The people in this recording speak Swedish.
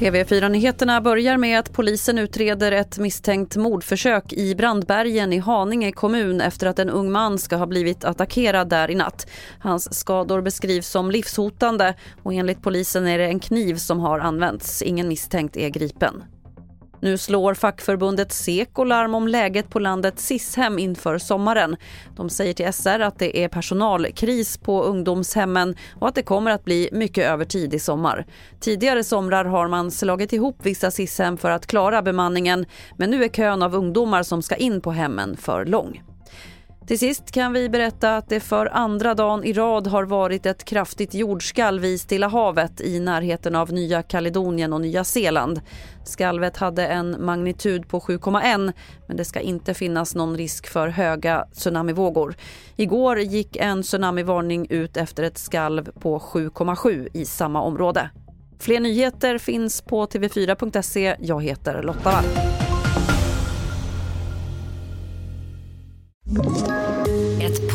TV4-nyheterna börjar med att polisen utreder ett misstänkt mordförsök i Brandbergen i Haninge kommun efter att en ung man ska ha blivit attackerad där i natt. Hans skador beskrivs som livshotande och enligt polisen är det en kniv som har använts. Ingen misstänkt är gripen. Nu slår fackförbundet Seko larm om läget på landets SIS-hem inför sommaren. De säger till SR att det är personalkris på ungdomshemmen och att det kommer att bli mycket övertid i sommar. Tidigare somrar har man slagit ihop vissa SIS-hem för att klara bemanningen men nu är kön av ungdomar som ska in på hemmen för lång. Till sist kan vi berätta att det för andra dagen i rad har varit ett kraftigt jordskalv i Stilla havet i närheten av Nya Kaledonien och Nya Zeeland. Skalvet hade en magnitud på 7,1 men det ska inte finnas någon risk för höga tsunamivågor. Igår gick en tsunamivarning ut efter ett skalv på 7,7 i samma område. Fler nyheter finns på tv4.se. Jag heter Lotta Wall.